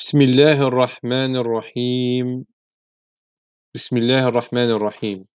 بسم الله الرحمن الرحيم. بسم الله الرحمن الرحيم.